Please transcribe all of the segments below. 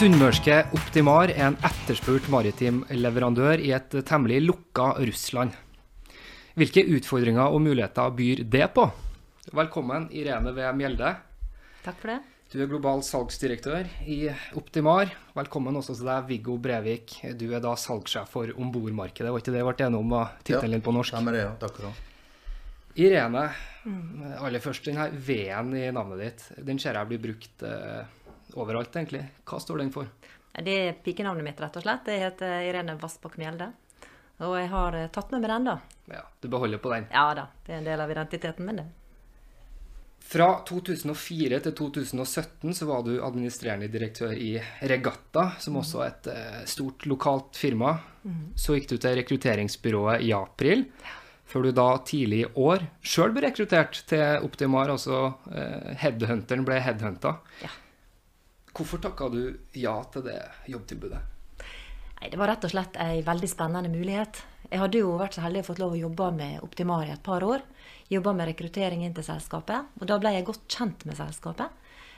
Sunnmørske Optimar er en etterspurt maritim leverandør i et temmelig lukka Russland. Hvilke utfordringer og muligheter byr det på? Velkommen, Irene V. Mjelde. Takk for det. Du er global salgsdirektør i Optimar. Velkommen også til deg, Viggo Brevik. Du er da salgssjef for ombordmarkedet. Var ikke det vi ble enige om tittelen din på norsk? Ja, det, ja. Takk for det. Irene, aller først, den her V-en i navnet ditt, den ser jeg blir brukt eh, overalt, egentlig. Hva står den for? Det er pikenavnet mitt, rett og slett. Jeg heter Irene Vassbakk Mjelde. Og jeg har eh, tatt med meg den, da. Ja, Du beholder på den. Ja da, det er en del av identiteten min, det. Fra 2004 til 2017 så var du administrerende direktør i Regatta, som også er et eh, stort lokalt firma. Så gikk du til rekrutteringsbyrået i april, før du da tidlig i år sjøl ble rekruttert til Optimar, altså eh, headhunteren ble headhunta. Ja. Hvorfor takka du ja til det jobbtilbudet? Nei, Det var rett og slett ei veldig spennende mulighet. Jeg hadde jo vært så heldig å fått lov å jobbe med Optimar i et par år. Jobba med rekruttering inn til selskapet. Og da ble jeg godt kjent med selskapet.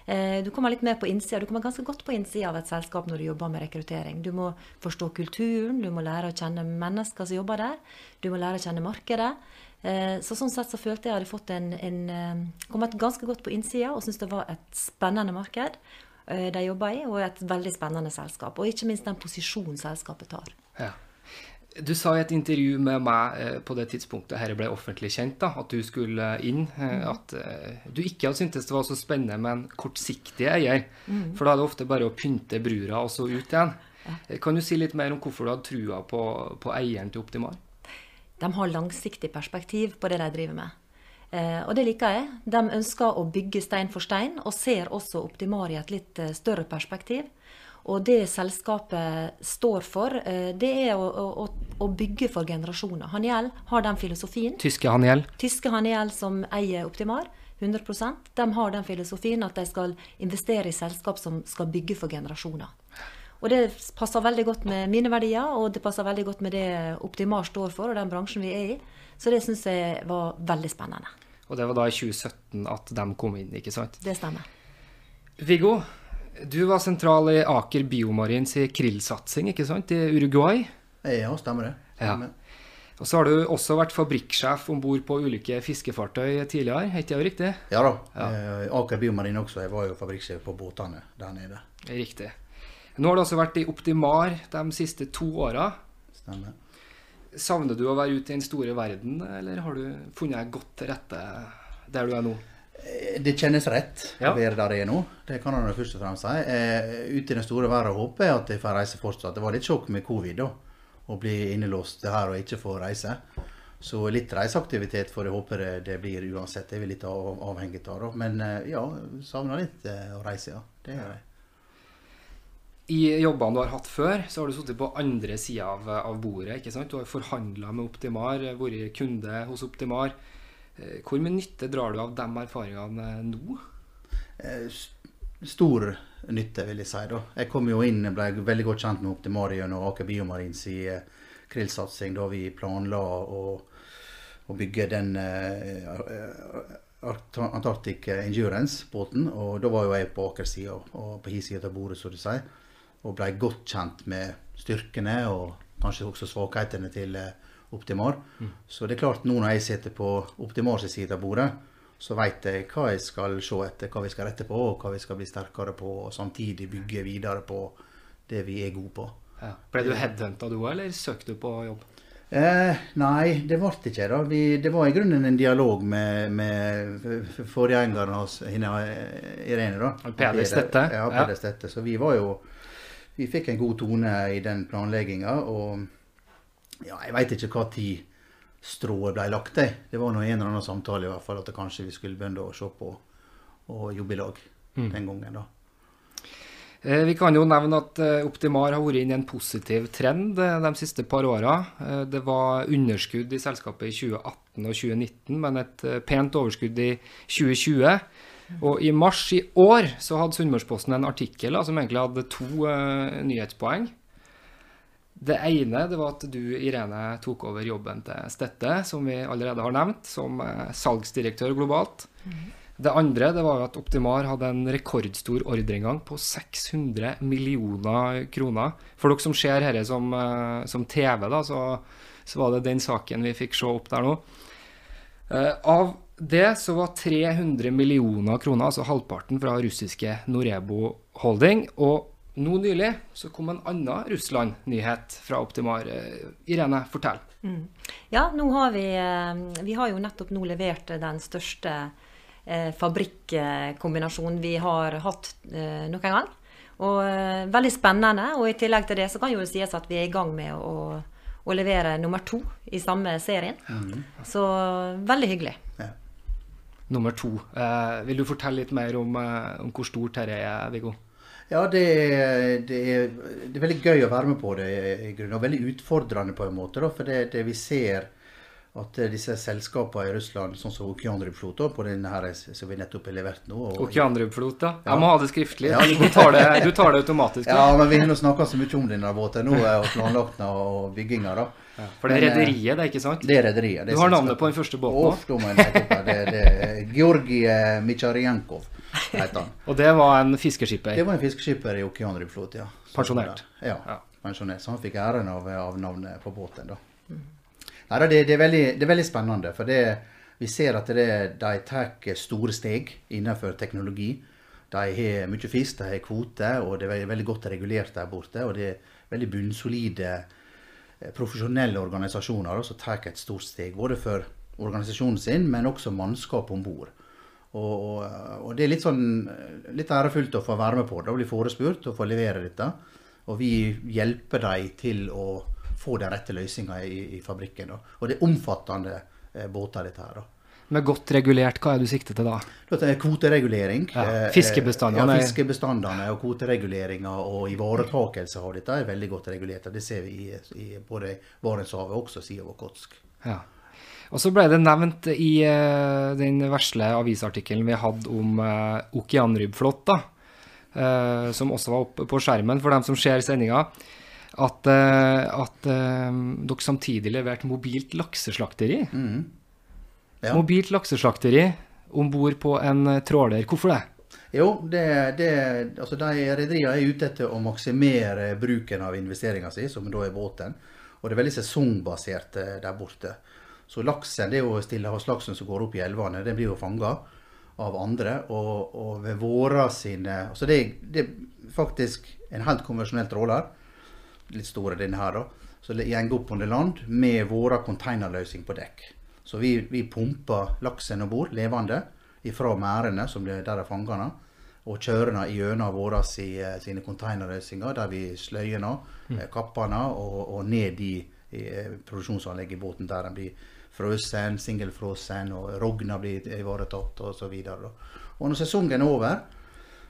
Eh, Du kommer litt mer på innsida. Du kommer ganske godt på innsida av et selskap når du jobber med rekruttering. Du må forstå kulturen, du må lære å kjenne mennesker som jobber der. Du må lære å kjenne markedet. Eh, Så sånn sett så følte jeg at jeg hadde fått en, en eh, kommet ganske godt på innsida og syntes det var et spennende marked de jobber i, og et veldig spennende selskap. Og ikke minst den posisjonen selskapet tar. Ja. Du sa i et intervju med meg eh, på det tidspunktet dette ble offentlig kjent, da, at du skulle inn, eh, at eh, du ikke hadde syntes det var så spennende med en kortsiktig eier. For da er det ofte bare å pynte brura og så ut igjen. Eh, Kan du si litt mer om hvorfor du hadde trua på, på eieren til Optimar? De har langsiktig perspektiv på det de driver med. Eh, og det liker jeg. De ønsker å bygge stein for stein, og ser også Optimar i et litt eh, større perspektiv. Og det selskapet står for, eh, det er å, å, å bygge for generasjoner. Haniel har den filosofien. Tyske Haniel. Tyske Haniel som eier Optimar, 100% de har den filosofien at de skal investere i selskap som skal bygge for generasjoner. Og det passer veldig godt med mine verdier, og det passer veldig godt med det Optimar står for, og den bransjen vi er i. Så det syns jeg var veldig spennende. Og det var da i 2017 at de kom inn, ikke sant? Det stemmer. Viggo, du var sentral i Aker Biomarins krillsatsing, ikke sant, i Uruguay? Ja, stemmer det. Ja. Og så har du også vært fabrikksjef om bord på ulike fiskefartøy tidligere, er ikke det riktig? Ja da. Ja. Aker Biomarin også. Jeg var jo fabrikksjef på båtene der nede. Riktig. Nå har du altså vært i Optimar de siste to åra. Stemmer. Savner du å være ute i den store verden, eller har du funnet deg godt til rette der du er nå? Eh, Det kjennes rett Ja. å være der jeg er nå. Det kan jeg først og fremst si. Eh, ute i den store verden håper jeg at jeg får reise fortsatt. Det var litt sjokk med covid da. Å bli innelåst her og ikke få reise. Så litt reiseaktivitet får jeg håpe det, blir uansett. Det er vi litt av, avhengig av. Men eh, ja, savner litt å reise, ja. Det gjør jeg. I jobbene du har hatt før, så har du sittet på andre sida av, av bordet. ikke sant? Du har forhandla med Optimar, vært kunde hos Optimar. Eh, Hvor mye nytte drar du av de erfaringene nå? Eh, Stor nytte, vil jeg si. da. Jeg kom jo inn, ble veldig godt kjent med Optimar gjennom Aker Biomarins i eh, krillsatsing da vi planla å, å bygge den eh, Antarctic Endurance-båten. Og da var jo jeg på Aker sida og på hi sida av bordet, så du sier. Og ble godt kjent med styrkene og kanskje også svakhetene til Optimar. Optimar. Så det er klart, nå når jeg sitter på Optimar sin side av bordet, så vet jeg hva jeg skal se etter, hva vi skal rette på, og hva vi skal bli sterkere på, og samtidig bygge videre på det vi er gode på. Ja. Ble du headhunta du òg, eller søkte du på jobb? Eh, nei, det ble ikke da. Vi, det var i grunnen en dialog med, med forgjengeren hans, eh, Irene. da. Peder Stette? Ja, Ja. Peder Stette. Så vi var jo Vi fikk en god tone i den planlegginga. Og ja, jeg veit ikke hva tid strået ble lagt i. Det var nå en eller annen samtale i hvert fall at kanskje vi skulle begynne å se på og jobbe i lag Mm. den gangen. da. Eh, Vi kan jo nevne at eh, Optimar har vært inne i en positiv trend eh, de siste par åra. Det var underskudd i selskapet i 2018 og 2019, men et pent overskudd i 2020. Og i mars i år så hadde Sunnmørsposten en artikkel da, som egentlig hadde to uh, nyhetspoeng. Det ene det var at du, Irene, tok over jobben til Stette, som vi allerede har nevnt, som eh, salgsdirektør globalt. Det andre det var at Optimar hadde en rekordstor ordreinngang på 600 millioner kroner. For dere som ser dette som, eh, som TV, da, så, så var det den saken vi fikk se opp der nå. Av det så var 300 millioner kroner, altså halvparten, fra russiske Norebo Holding. Og nå nylig så kom en annen Russland-nyhet fra Optimar. Eh, Irene, fortell. Ja, nå har vi eh, Vi har jo nettopp nå levert den største eh, fabrikkombinasjonen vi har hatt eh, noen gang. Og eh, veldig spennende. Og i tillegg til det så kan jo det sies at vi er i gang med å, å levere nummer to i samme serien. Så veldig hyggelig. Nummer to. Eh, vil du fortelle litt mer om, eh, om hvor stort dette er, Viggo? Ja, det er, det, er, det er veldig gøy å være med på det, i grunnen, og veldig utfordrende på en måte. Da, for det, det vi ser at eh, disse selskapene i Russland, sånn som Okeanrybflot, på denne her som vi nettopp har levert nå og- Okeanrubflot, ja. Jeg må ha det skriftlig. Ja. Du, tar det, du tar det automatisk. Ja, men vi har nå snakka så mye om denne båten nå, og planlagt den og bygginga, da. For det er rederiet, det, er ikke sant? Det er rederiet. er Du har navnet på den første båten òg. Det, det Georgij Mitsjarjankov, heter han. Og det var en fiskeskipper. Det var en fiskeskipper i Okeanrybflot, ja. Pensjonert. Ja, Ja. pensjonert. Så han fikk æren av, av navnet på båten, da. Nei, det, det, er veldig, det er veldig spennende, for det, vi ser at det, de tar store steg innenfor teknologi. De har mye fisk, de har kvote, og det er veldig, veldig godt regulert der borte. Og det er veldig bunnsolide, eh, profesjonelle organisasjoner som tar et stort steg. Både for organisasjonen sin, men også mannskap om bord. Og, og, og det er litt sånn litt ærefullt å få være med på det, å bli forespurt og få levere dette. Og vi hjelper dem til å få den rette løsninga i, i fabrikken. Da. Og det er omfattende eh, båter, dette her. da. Med godt regulert, hva er du sikter til da? Det er kvoteregulering. Ja, eh, fiskebestandene Ja, fiskebestandene og kvotereguleringa og ivaretakelse av dette er veldig godt regulert. Det ser vi i, i både Barentshavet og også sida av Okotsk. Ja. Og så ble det nevnt i uh, den vesle avisartikkelen vi hadde om uh, okeanrybbflåtta, da, eh, som også var oppe på skjermen for dem som ser sendinga, at, eh, at eh, dere samtidig leverte mobilt lakseslakteri. Ja. Mobilt lakseslakteri om bord på en eh, tråler. Hvorfor det? Jo, det, det, altså de rederiene er ute etter å maksimere bruken av investeringa si, som da er båten. Og det er veldig sesongbasert eh, der borte. Så laksen, det er jo stillehavslaksen som går opp i elvene, den blir jo fanga av andre. Og, og ved våra sine Altså det, det er faktisk en helt konvensjonell tråler, litt store denne her, da. Så det går opp under land med våre containerløsning på dekk. Så vi, vi pumper laksen om bord levende ifra merdene som blir der er fangene, og kjører den gjennom våre si, sine containerløsninger, der vi sløyer den, mm. kappene og, og ned i, i eh, produksjonsanlegget i båten, der den blir frøsen, singelfrosen, og rogna blir ivaretatt osv. Og, og når sesongen er over,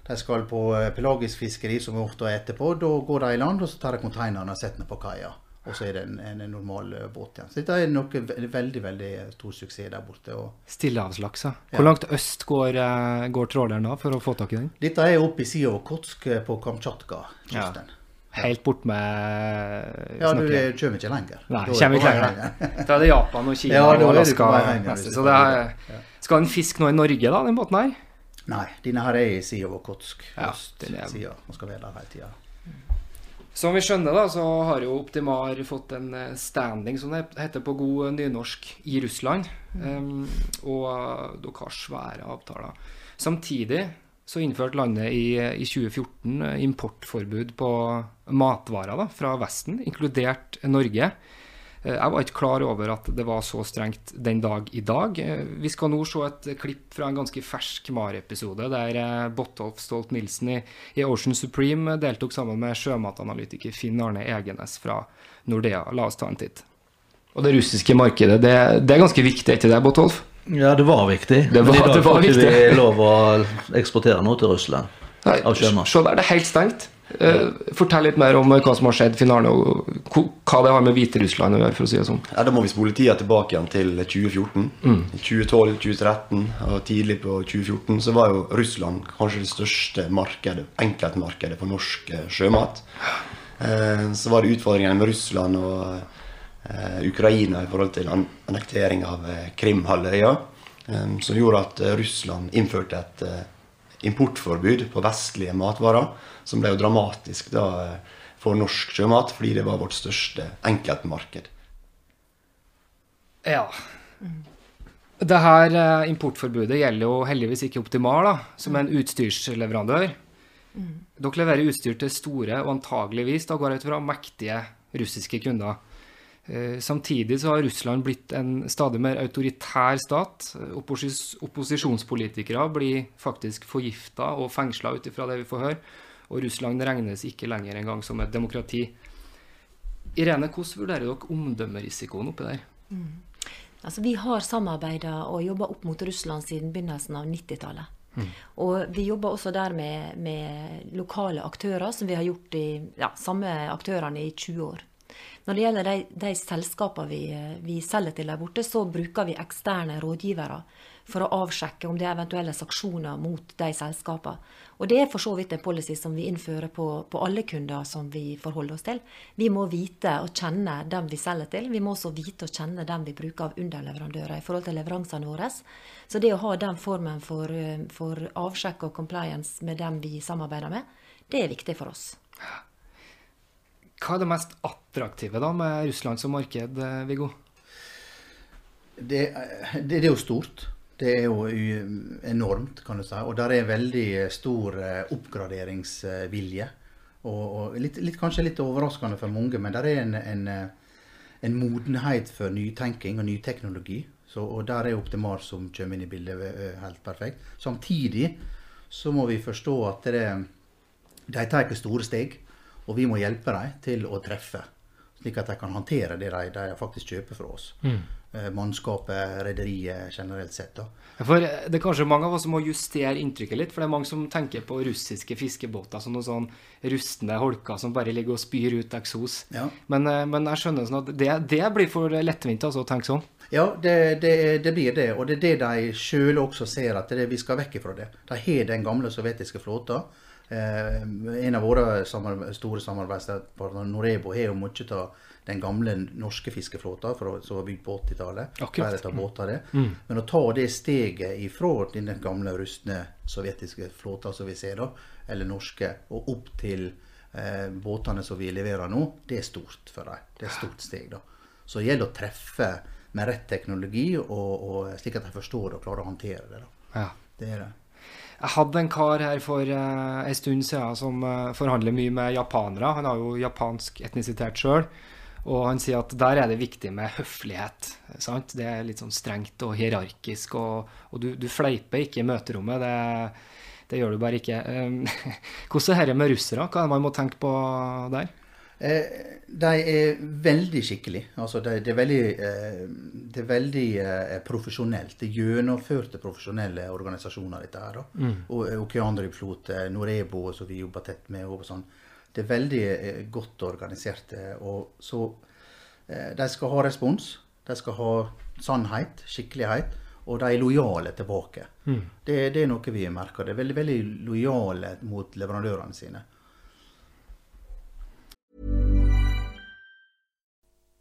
de skal på eh, pelagisk fiskeri, som ofte er etterpå. Da går de i land, og så tar de konteinerne og setter dem på kaia. Og så er det en, en, normal eh, båt igjen. Så dette er noe ve- veldig veldig stor suksess der borte. Stillehavslaksa. Hvor langt øst går, eh, går tråleren da for å få tak i den? dette er oppe i sida av Kotsk på Kamtsjatka-kysten. Helt bort med Ja, du kommer ikke lenger. Nei, Da er kommer ikke lenger. Da er det Japan og Kina Ja, og Alaska. neste. Så det er, skal den fiske nå i Norge, da, den båten her? Nei, denne her er i sida av Kotsk. Ja, den er- sida. Man skal være der hele tida. Som vi skjønner, da, så har jo Optimar fått en eh, standing, som det heter på god nynorsk, i Russland. Um, og dere har svære avtaler. Samtidig så innførte landet i, i 2014 importforbud på matvarer da, fra Vesten, inkludert Norge. Eh, jeg var ikke klar over at det var så strengt den dag i dag. Eh, vi skal nå se et klipp fra en ganske fersk MAR-episode der eh, Botolf Stolt-Nielsen i, i, Ocean Supreme deltok sammen med sjømatanalytiker Finn Arne Egenes fra Nordea. La oss ta en titt. Og det russiske markedet, det, det er ganske viktig, ikke det, Botolf? Ja, det var viktig. Det var, Men i dag får ikke vi lov å eksportere noe til Russland. Nei. Se der, det er helt stengt. Eh, fortell litt mer om eh, hva som har skjedd, i finalen. og hva det har med Hviterussland å gjøre, for å si det sånn. Ja, Da må vi spole tida tilbake igjen til 2014. Mm. 2012, 2013 og tidlig på 2014 så var jo Russland kanskje det største markedet, enkeltmarkedet for norsk eh, sjømat. Eh, Så var det utfordringene med Russland og Ukraina i forhold til an- annektering av eh, Krimhalvøya, eh, som gjorde at eh, Russland innførte et eh, importforbud på vestlige matvarer, som ble jo dramatisk da eh, for norsk sjømat, fordi det var vårt største enkeltmarked. Ja. Det her eh, importforbudet gjelder jo heldigvis ikke Optimal, da, som er en utstyrsleverandør. Dere leverer utstyr til store og antageligvis da går jeg ut fra mektige russiske kunder. Eh, Samtidig så har Russland blitt en stadig mer autoritær stat. Opposis opposisjonspolitikere blir faktisk forgifta og fengsla ut ifra det vi får høre. Og Russland regnes ikke lenger engang som et demokrati. Irene, hvordan vurderer dere omdømmerisikoen oppi der? Altså, vi har samarbeida og jobba opp mot Russland siden begynnelsen av 90-tallet. Og vi jobber også der med, med lokale aktører, som vi har gjort i ja, samme aktørene i 20 år. Når det gjelder de, de selskapene vi, vi selger til der borte, så bruker vi eksterne rådgivere for å avsjekke om det er eventuelle sanksjoner mot de selskapene. Og det er for så vidt en policy som vi innfører på, på alle kunder som vi forholder oss til. Vi må vite og kjenne dem vi selger til. Vi må også vite og kjenne dem vi bruker av underleverandører i forhold til leveransene våre. Så det å ha den formen for, eh, for avsjekk og compliance med dem vi samarbeider med, det er viktig for oss. Hva er det mest attraktive da med Russland som marked, eh, Viggo? Det, det, det er jo stort. Det er jo enormt, kan du si. Og der er veldig stor eh, oppgraderingsvilje. Og, og litt, litt, kanskje litt overraskende for mange, men der er en, en, eh, en modenhet for nytenking og ny teknologi. Så, og der er Optimar som kommer inn i bildet eh, helt perfekt. Samtidig så må vi forstå at det, de tar store steg, og vi må hjelpe dem til å treffe. Slik at de kan håndtere det de, de faktisk kjøper fra oss. Mm. Mannskapet, rederiet generelt sett. da. For eh, det er kanskje mange av oss som må justere inntrykket litt, for det er mange som tenker på russiske fiskebåter som noen sånn rustne holker som bare ligger og spyr ut eksos. Ja. Men, eh, men jeg skjønner sånn at det, det blir for lettvint altså, å tenke sånn. Ja, det, det, det blir det. Og det er det de sjøl også ser, at det, vi skal vekk ifra det. De har den gamle sovjetiske flåta. Eh, en av våre samarbe store samarbeidspartnere, Norebo, har jo mye av den gamle norske fiskeflåta som var bygd på 80-tallet. Mm. Det. Men å ta det steget ifra den gamle, rustne sovjetiske flåta som vi ser, da, eller norske, og opp til eh, båtene som vi leverer nå, det er stort for dem. Det er et stort steg. da. Så det gjelder å treffe med rett teknologi, og, og slik at de forstår det og klarer å håndtere det. da. Ja. Det er det. Jeg hadde en kar her for uh, en stund siden som uh, forhandler mye med japanere. Han har jo japansk etnisitet sjøl. Og han sier at der er det viktig med høflighet. sant? Det er litt sånn strengt og hierarkisk. Og, og du, du fleiper ikke i møterommet. Det, det gjør du bare ikke. Um, hvordan er det med russere? Hva er det man må tenke på der? Eh, de er veldig skikkelige. Altså, de, det er veldig, eh, de er veldig eh, profesjonelt. Det gjennomførte profesjonelle organisasjoner, dette her. da. Og eh, Okeandriflot, eh, Norebo, som vi jobber tett med. og sånn. Det er veldig godt organisert. Og så De skal ha respons. De skal ha sannhet, skikkelighet. Og de er lojale tilbake. Det, det er noe vi merker. De er veldig, veldig lojale mot leverandørene sine.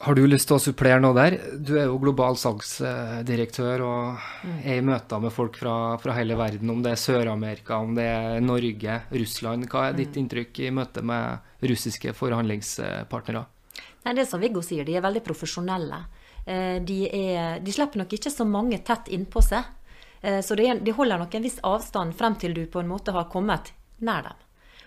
Har du lyst til å supplere noe der? Du er jo global salgsdirektør og er i møter med folk fra, fra hele verden, om det er Sør-Amerika, om det er Norge, Russland. Hva er ditt inntrykk i møte med russiske forhandlingspartnere? Nei, det er som Viggo sier, de er veldig profesjonelle. Eh, De, er, de slipper nok ikke så mange tett innpå seg. Eh, Så de, de holder nok en viss avstand frem til du på en måte har kommet nær dem.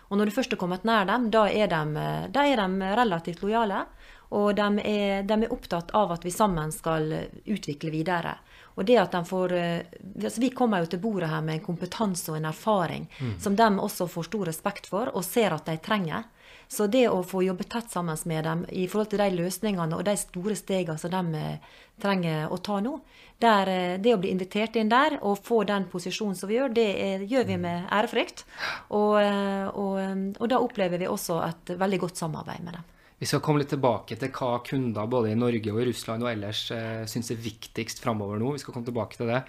Og når du først har kommet nær dem, da er de, eh, da er de relativt lojale. Og de er, de er opptatt av at vi sammen skal utvikle videre. Og det at de får eh, altså Vi kommer jo til bordet her med en kompetanse og en erfaring Mm. som de også får stor respekt for og ser at de trenger. Så det å få jobbe tett sammen med dem i forhold til de løsningene og de store stegene som de eh, trenger å ta nå, der, eh, det å bli invitert inn der og få den posisjonen som vi gjør, det er, gjør vi med ærefrykt. Og, og, og da opplever vi også et veldig godt samarbeid med dem. Vi skal komme litt tilbake til hva kunder både i Norge og i Russland og ellers eh, syns er viktigst framover nå. Vi skal komme tilbake til det.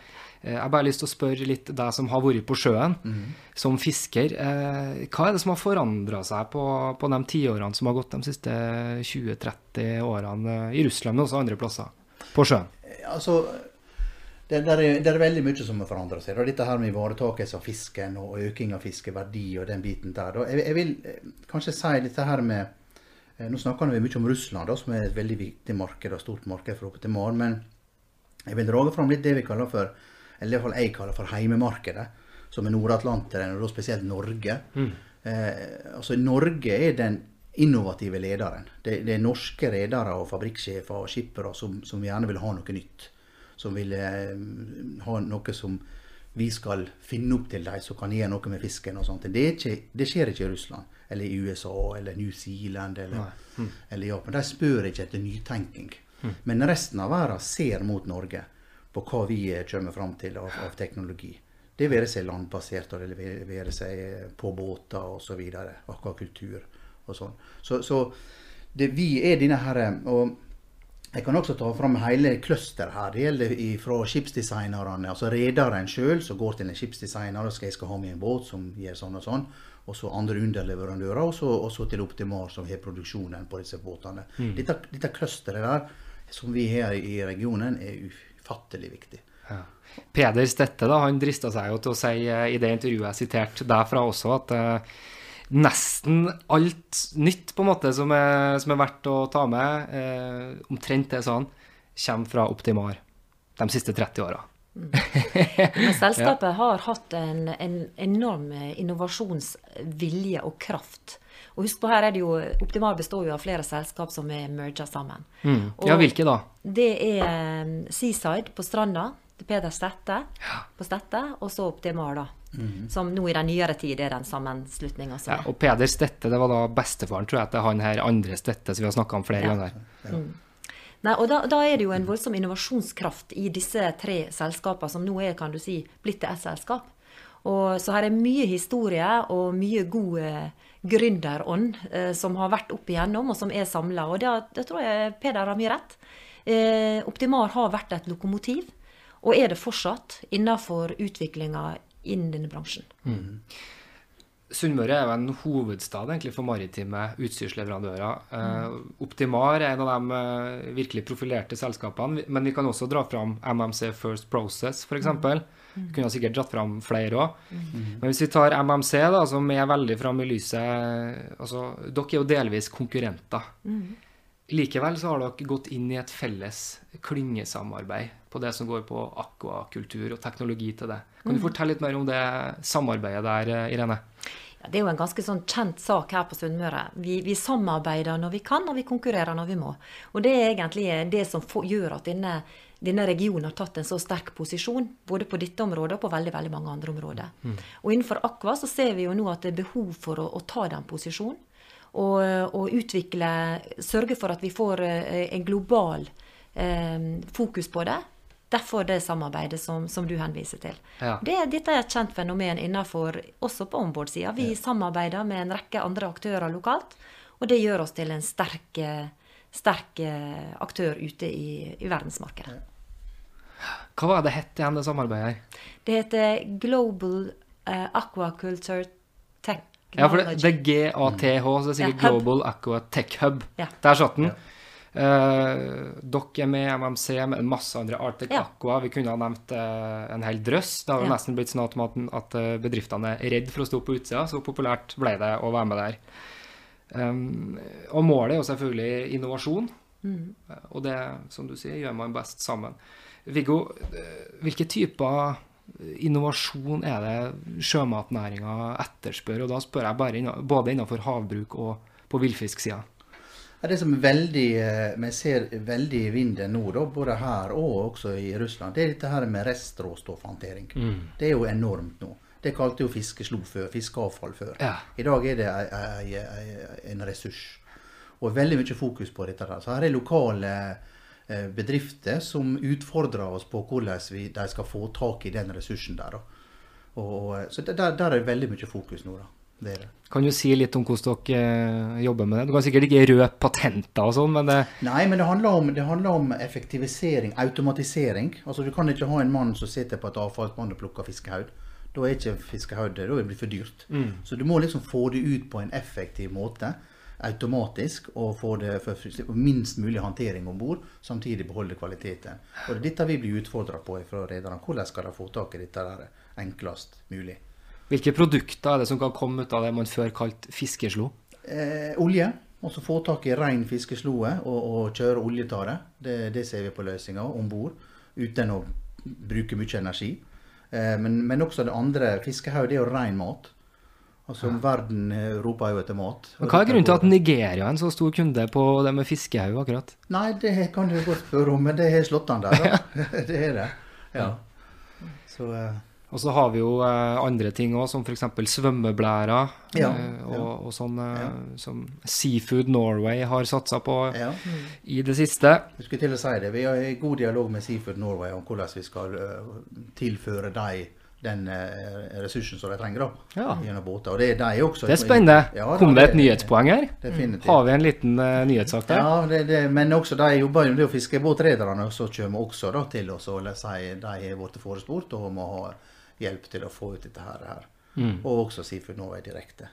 Eh, jeg har bare lyst til å spørre litt deg som har vært på sjøen mm. som fisker. Eh, hva er det som har forandra seg på, på de tiårene som har gått de siste 20-30 årene eh, i Russland, men også andre plasser? På sjøen? Altså, det, det, er, det er veldig mye som har forandra seg. Og dette her med ivaretakelse av fisken og øking av fiskeverdi og den biten der. Jeg, jeg vil kanskje si dette her med Nå snakker vi mye om Russland, da, som er et veldig viktig marked og stort marked for Optimal. Men jeg vil dra fram litt det vi kaller for eller i hvert fall jeg kaller for heimemarkedet, som er Nord-Atlanteren, og da spesielt Norge. Mm. Eh, altså Norge er den innovative lederen. Det, det er norske redere og fabrikksjefer og skippere som, som gjerne vil ha noe nytt. Som vil eh, ha noe som vi skal finne opp til dem, som kan gjøre noe med fisken og sånt. Det, ikke, det skjer ikke i Russland, eller i USA, eller New Zealand, eller. Mm. eller Japan. De spør ikke etter nytenking. Mm. Men resten av verden ser mot Norge på hva vi eh, kommer fram til av, av teknologi. Det være seg landbasert, og det være- seg eh, på båter osv. Akvakultur og sånn. Så, så det, vi er denne her eh, Og jeg kan også ta fram hele clusteret her. Det gjelder fra skipsdesignerne, altså rederen sjøl som går til en skipsdesigner og skal jeg skal ha med en båt som gjør sånn og sånn. Og så andre underleverandører, og så, til Optimar som har produksjonen på disse båtene. Mm. Dette, dette clusteret der som vi har i regionen, er ufattelig viktig. Ja. Peder Stette da, han drista seg jo til å si eh, i det intervjuet jeg siterte derfra også, at eh, nesten alt nytt på en måte som er, som er verdt å ta med, eh, omtrent det sånn, kommer fra Optimar. de siste 30 åra. Men selskapet har hatt en, en enorm innovasjonsvilje og kraft. Og husk på her er det jo, Optimal består jo av flere selskap som er merga sammen. Mm. Ja, hvilke da? Det er um, Seaside på Stranda. Er Peder Stette på Stette. Og så Optimal, da. Mm. Som nå i den nyere tid er den sammenslutninga Ja, og Peder Stette, det var da bestefaren, tror jeg, til han her andre Stette som vi har snakka om flere Ja. ganger. Mm. Nei, og da, da er det jo en voldsom innovasjonskraft i disse tre selskapene, som nå er kan du si, blitt ett selskap. Og så her er mye historie og mye god eh, gründerånd eh, som har vært opp igjennom, og som er samla. Og det, det tror jeg Peder har mye rett. Eh, Optimar har vært et lokomotiv, og er det fortsatt innenfor utviklinga innen denne bransjen. Sunnmøre er jo en hovedstad egentlig for maritime utstyrsleverandører. Eh, Optimar er en av de eh, virkelig profilerte selskapene, men vi kan også dra fram MMC First Process, f.eks. Vi kunne sikkert dratt fram flere òg. Men hvis vi tar MMC, da, som er veldig framme i lyset altså, Dere er jo delvis konkurrenter. Likevel så har dere gått inn i et felles klyngesamarbeid på det som går på akvakultur og teknologi til det. Kan du Mm. fortelle litt mer om det samarbeidet der, eh, Irene? Ja, det er jo en ganske sånn kjent sak her på Sunnmøre. Vi, vi samarbeider når vi kan, og vi konkurrerer når vi må. Og det er egentlig det som får, gjør at denne, denne regionen har tatt en så sterk posisjon, både på dette området og på veldig veldig mange andre områder. Og innenfor Aqua så ser vi jo nå at det er behov for å, å ta den posisjonen. Og, og utvikle Sørge for at vi får eh, en global eh, fokus på det. Derfor det samarbeidet som, som du henviser til. Ja. Det, dette er et kjent fenomen innenfor, også på onboard-sida. Vi samarbeider med en rekke andre aktører lokalt, og det gjør oss til en sterk, eh, sterk eh, aktør ute i, i verdensmarkedet. Hva var det hette igjen, det samarbeidet her? Det heter Global eh, Aquaculture Technology. Ja, for det, det er GATH, så det er sikkert Ja. Global Aqua Tech Hub. Ja. Der satt den. Uh, dere er med MMC, med masse andre Arctic Ja. Aqua. Vi kunne ha nevnt uh, en hel drøss. Det har jo Ja. nesten blitt sånn at, at, eh, bedriftene er redd for å stå på utsida. Så populært ble det å være med der. Um, og målet er jo selvfølgelig innovasjon. Mm. Og det, som du sier, gjør man best sammen. Viggo, eh, hvilke typer innovasjon er det sjømatnæringa etterspør? Og da spør jeg bare både innenfor havbruk og på villfisksida. Ja, Det som er veldig, eh, vi ser veldig i vinden nå, da, både her og også i Russland, det er dette her med restråstoffhåndtering. Mm. Det er jo enormt nå. Det kalte jo fiskeslo før, fiskeavfall før. Ja. I dag er det en ressurs. Og veldig mye fokus på dette. der. Så her er lokale bedrifter som utfordrer oss på hvordan vi, de skal få tak i den ressursen der. Og, og, så der, der er det veldig mye fokus nå, da. Det det. Kan du si litt om hvordan dere eh, jobber med det? Du kan sikkert ikke røpe patenter og sånn, men det, Nei, men det handler, om, det handler om effektivisering, automatisering. Altså Du kan ikke ha en mann som sitter på et avfallsmann og plukker fiskehaud. Da er ikke fiskehaud da blir det for dyrt. Mm. Så du må liksom få det ut på en effektiv måte, automatisk, og få det for minst mulig håndtering om bord, samtidig beholde kvaliteten. Og det er dette vi blir utfordra på fra rederne. Hvordan skal de få tak i dette der enklest mulig? hvilke produkter er det som kan komme ut av det man før kalte fiskeslo? Eh, olje. også få tak i ren fiskesloe og, og kjøre oljetare. Det, det ser vi på løsninga om bord, uten å bruke mye energi. Eh, men, men også det andre. Fiskehaug er jo ren mat. Altså Verden eh, roper jo etter mat. Men hva er grunnen til at Nigeria er en så stor kunde på det med fiskehaug akkurat? Nei, det kan du godt spørre om, men det har slått an der, da. det er det. Ja. Så uh... Og så har vi jo eh, andre ting òg, som f.eks. svømmeblærer. Ja, eh, og, ja. og sånn ja. som Seafood Norway har satsa på ja. i det siste. Jeg skulle til å si det. Vi har god dialog med Seafood Norway om hvordan vi skal uh, tilføre dem den eh, ressursen som de trenger da, Ja. gjennom båter. Og det er de også. Det er spennende. Ja, Kom det et nyhetspoeng her? Definitivt. Har vi en liten uh, nyhetssak der? Ja, det, det, men også de jobber jo med å så som kommer også da, til oss og sier de har blitt forespurt og må ha hjelp til å få ut dette her. her. Mm. Og også Seafood Norway direkte.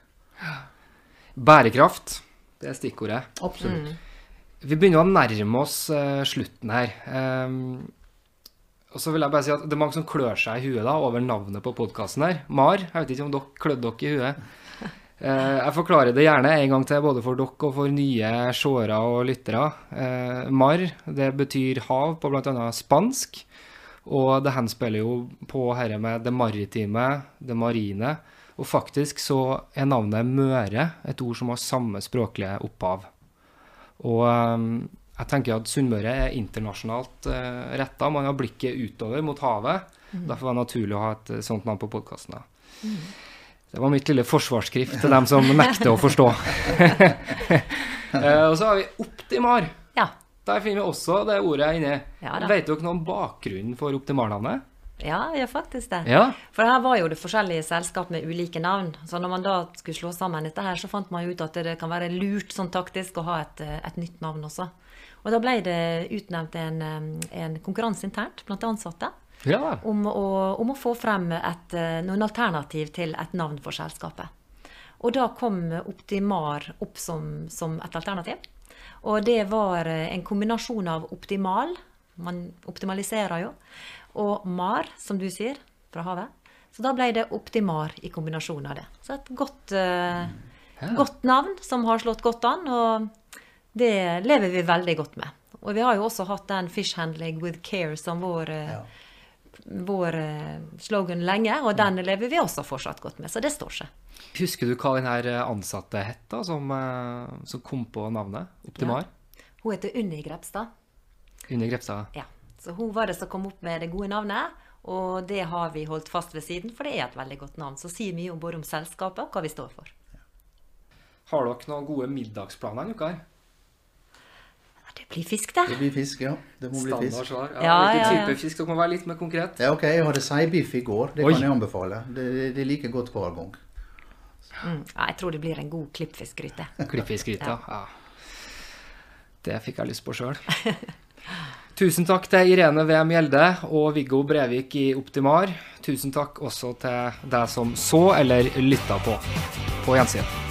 Bærekraft, det er stikkordet. Absolutt. Vi begynner å nærme oss uh, slutten her. Ehm, og så vil jeg bare si at Det er mange som klør seg i huet da, over navnet på podkasten her. MAR. Jeg vet ikke om dere klødde dere i huet. Eh, jeg forklarer det gjerne en gang til, både for dere og for nye seere og lyttere. Eh, MAR det betyr hav på bl.a. spansk. Og det henspiller jo på dette med det maritime, det marine. Og faktisk så er navnet Møre et ord som har samme språklige opphav. Og um, jeg tenker at Sunnmøre er internasjonalt uh, retta. Man har blikket utover mot havet. Mm. Derfor var det naturlig å ha et uh, sånt navn på podkasten. Mm. Det var mitt lille forsvarsskrift til dem som nekter å forstå. uh, og så har vi Optimar. Ja. Der finner vi også det ordet inni. Ja, Vet dere noe om bakgrunnen for Optimarnavnet? Ja, jeg gjør faktisk det. Ja. For her var jo det forskjellige selskap med ulike navn. Så når man da skulle slå sammen dette her, så fant man ut at det kan være lurt sånn taktisk å ha et, et nytt navn også. Og da ble det utnevnt en, en konkurranse internt blant de ansatte. Ja. Om, å, om, å, få frem et, noen alternativ til et navn for selskapet. Og da kom Optimar opp som, som et alternativ. Og det var en kombinasjon av optimal, man optimaliserer jo, og mar, som du sier, fra havet. Så da ble det Optimar i kombinasjon av det. Så et godt, uh, godt navn som har slått godt an, og det lever vi veldig godt med. Og vi har jo også hatt den 'Fish handling with care' som vår, uh, ja. vår uh, slogan lenge, og den lever vi også fortsatt godt med. Så det står seg. Husker du hva den ansatte het, da, som, som, kom på navnet Optimar? Ja. Hun heter Unni Grepstad. Unni Grepstad? Ja. Så hun var det som kom opp med det gode navnet. Og det har vi holdt fast ved siden, for det er et veldig godt navn. Så sier mye om både om selskapet og hva vi står for. Har dere noen gode middagsplaner denne uka? Det blir fisk, det. Det blir fisk, ja. Det må bli fisk. Standard Svar. Ja, ja, Hvilken ja, type fisk? Dere må være litt mer konkret. Ja, ok. Jeg hadde seibiff i går. Det Oi. kan jeg anbefale. Det, det er like godt hver gang. Mm. Ja, jeg tror det blir en god klippfiskgryte. Klippfiskgryte, ja. Det fikk jeg lyst på sjøl. Tusen takk til Irene V. Mjelde og Viggo Brevik i Optimar. Tusen takk også til deg som så eller lytta på. På gjensyn.